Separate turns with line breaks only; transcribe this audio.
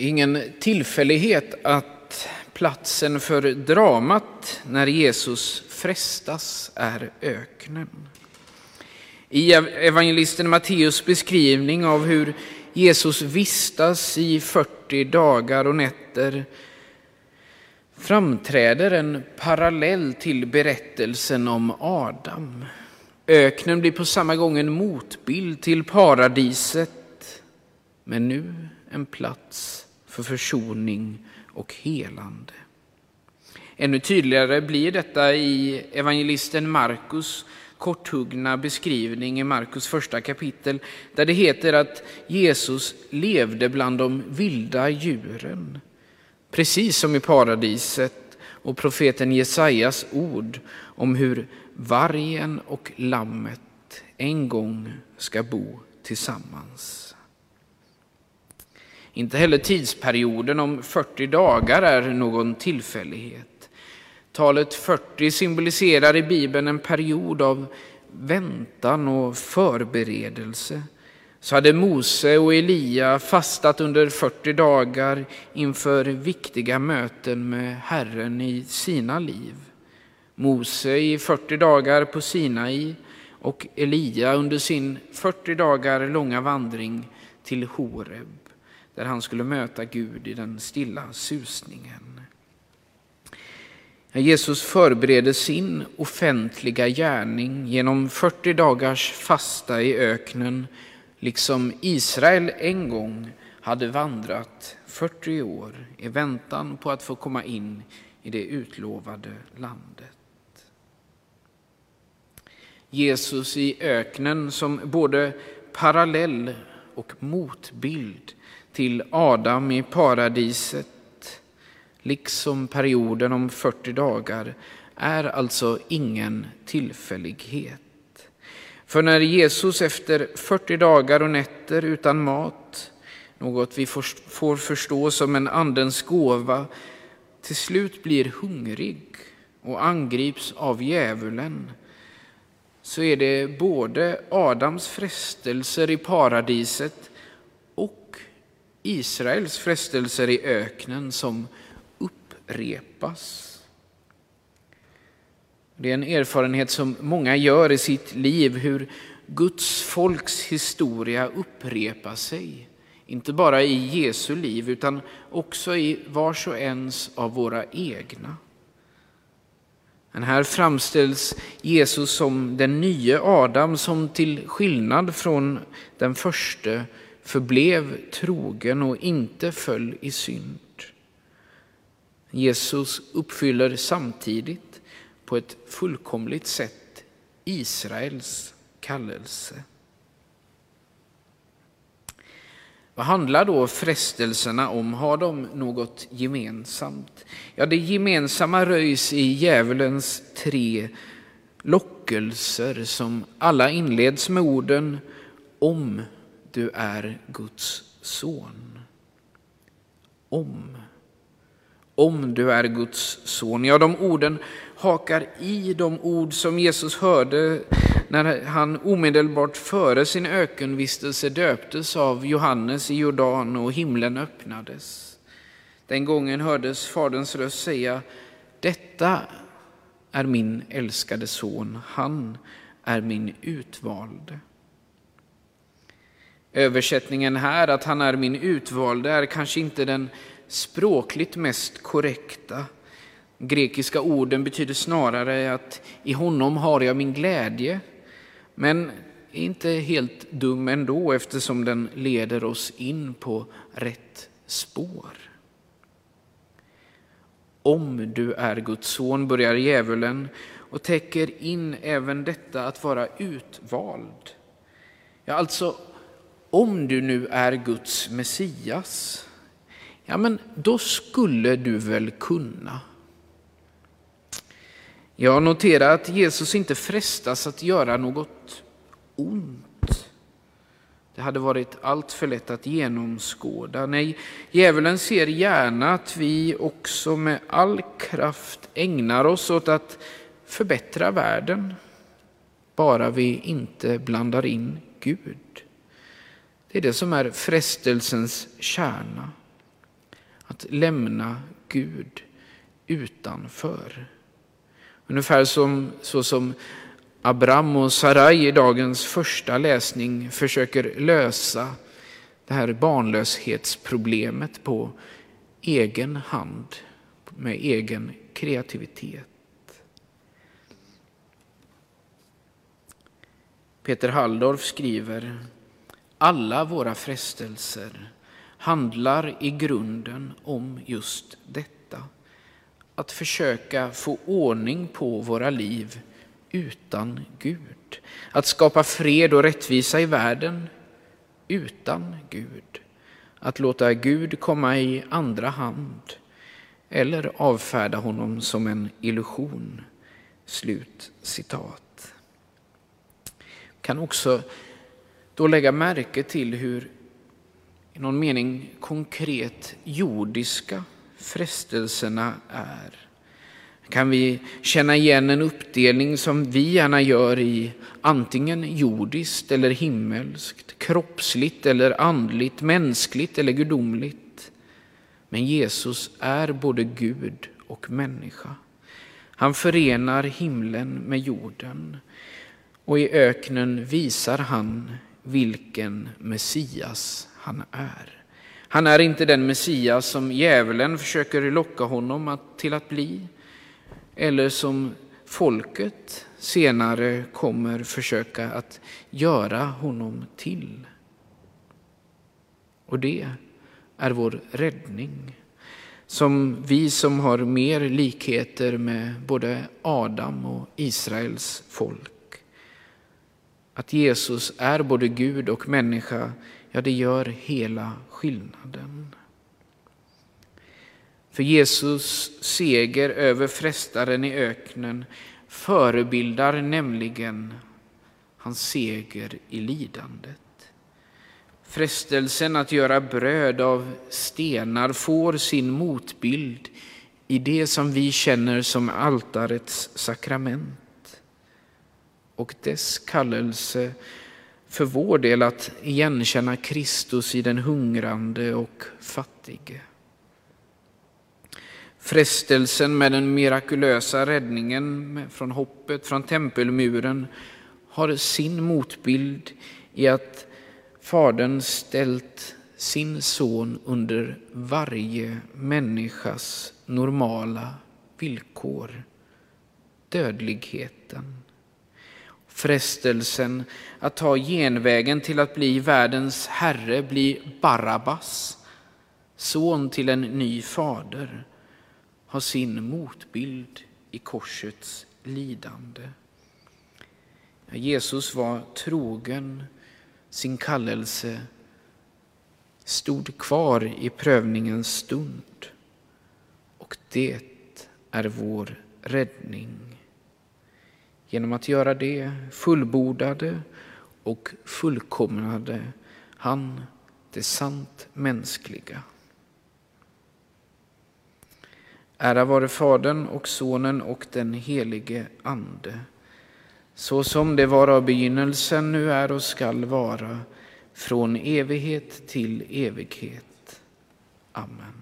Det är ingen tillfällighet att platsen för dramat när Jesus frestas är öknen. I evangelisten Matteus beskrivning av hur Jesus vistas i 40 dagar och nätter framträder en parallell till berättelsen om Adam. Öknen blir på samma gång en motbild till paradiset, men nu en plats för försoning och helande. Ännu tydligare blir detta i evangelisten Markus korthuggna beskrivning i Markus första kapitel där det heter att Jesus levde bland de vilda djuren. Precis som i paradiset och profeten Jesajas ord om hur vargen och lammet en gång ska bo tillsammans. Inte heller tidsperioden om 40 dagar är någon tillfällighet. Talet 40 symboliserar i Bibeln en period av väntan och förberedelse. Så hade Mose och Elia fastat under 40 dagar inför viktiga möten med Herren i sina liv. Mose i 40 dagar på Sinai och Elia under sin 40 dagar långa vandring till Horeb där han skulle möta Gud i den stilla susningen. Jesus förbereder sin offentliga gärning genom 40 dagars fasta i öknen, liksom Israel en gång hade vandrat 40 år i väntan på att få komma in i det utlovade landet. Jesus i öknen som både parallell och motbild till Adam i paradiset, liksom perioden om 40 dagar, är alltså ingen tillfällighet. För när Jesus efter 40 dagar och nätter utan mat, något vi får förstå som en andens gåva, till slut blir hungrig och angrips av djävulen, så är det både Adams frestelser i paradiset Israels frestelser i öknen som upprepas. Det är en erfarenhet som många gör i sitt liv, hur Guds folks historia upprepar sig. Inte bara i Jesu liv, utan också i vars och ens av våra egna. Men här framställs Jesus som den nya Adam som till skillnad från den första förblev trogen och inte föll i synd. Jesus uppfyller samtidigt på ett fullkomligt sätt Israels kallelse. Vad handlar då frestelserna om? Har de något gemensamt? Ja, det gemensamma röjs i djävulens tre lockelser som alla inleds med orden om du är Guds son. Om. Om du är Guds son. Ja, de orden hakar i de ord som Jesus hörde när han omedelbart före sin ökenvistelse döptes av Johannes i Jordan och himlen öppnades. Den gången hördes Faderns röst säga, detta är min älskade son, han är min utvalde. Översättningen här, att han är min utvalde, är kanske inte den språkligt mest korrekta. Grekiska orden betyder snarare att i honom har jag min glädje, men är inte helt dum ändå eftersom den leder oss in på rätt spår. Om du är Guds son, börjar djävulen och täcker in även detta att vara utvald. Ja, alltså om du nu är Guds Messias, ja men då skulle du väl kunna. Jag noterar att Jesus inte frestas att göra något ont. Det hade varit allt för lätt att genomskåda. Nej, djävulen ser gärna att vi också med all kraft ägnar oss åt att förbättra världen, bara vi inte blandar in Gud. Det är det som är frestelsens kärna. att lämna Gud utanför. Ungefär som, så som Abram och Sarai i dagens första läsning försöker lösa det här barnlöshetsproblemet på egen hand, med egen kreativitet. Peter Halldorf skriver alla våra frestelser handlar i grunden om just detta. Att försöka få ordning på våra liv utan Gud. Att skapa fred och rättvisa i världen utan Gud. Att låta Gud komma i andra hand eller avfärda honom som en illusion. Slut citat. Kan också då lägga märke till hur i någon mening konkret jordiska frestelserna är. Kan vi känna igen en uppdelning som vi gärna gör i antingen jordiskt eller himmelskt, kroppsligt eller andligt, mänskligt eller gudomligt. Men Jesus är både Gud och människa. Han förenar himlen med jorden och i öknen visar han vilken Messias han är. Han är inte den Messias som djävulen försöker locka honom till att bli eller som folket senare kommer försöka att göra honom till. Och det är vår räddning. Som vi som har mer likheter med både Adam och Israels folk. Att Jesus är både Gud och människa, ja det gör hela skillnaden. För Jesus seger över frestaren i öknen förebildar nämligen hans seger i lidandet. Frestelsen att göra bröd av stenar får sin motbild i det som vi känner som altarets sakrament och dess kallelse för vår del att igenkänna Kristus i den hungrande och fattige. Frestelsen med den mirakulösa räddningen från hoppet från tempelmuren har sin motbild i att Fadern ställt sin son under varje människas normala villkor, dödligheten. Frestelsen att ta genvägen till att bli världens herre, bli Barabbas, son till en ny fader har sin motbild i korsets lidande. Jesus var trogen sin kallelse, stod kvar i prövningens stund och det är vår räddning. Genom att göra det fullbordade och fullkomnade han det sant mänskliga. Ära vare Fadern och Sonen och den helige Ande, så som det var av begynnelsen, nu är och skall vara, från evighet till evighet. Amen.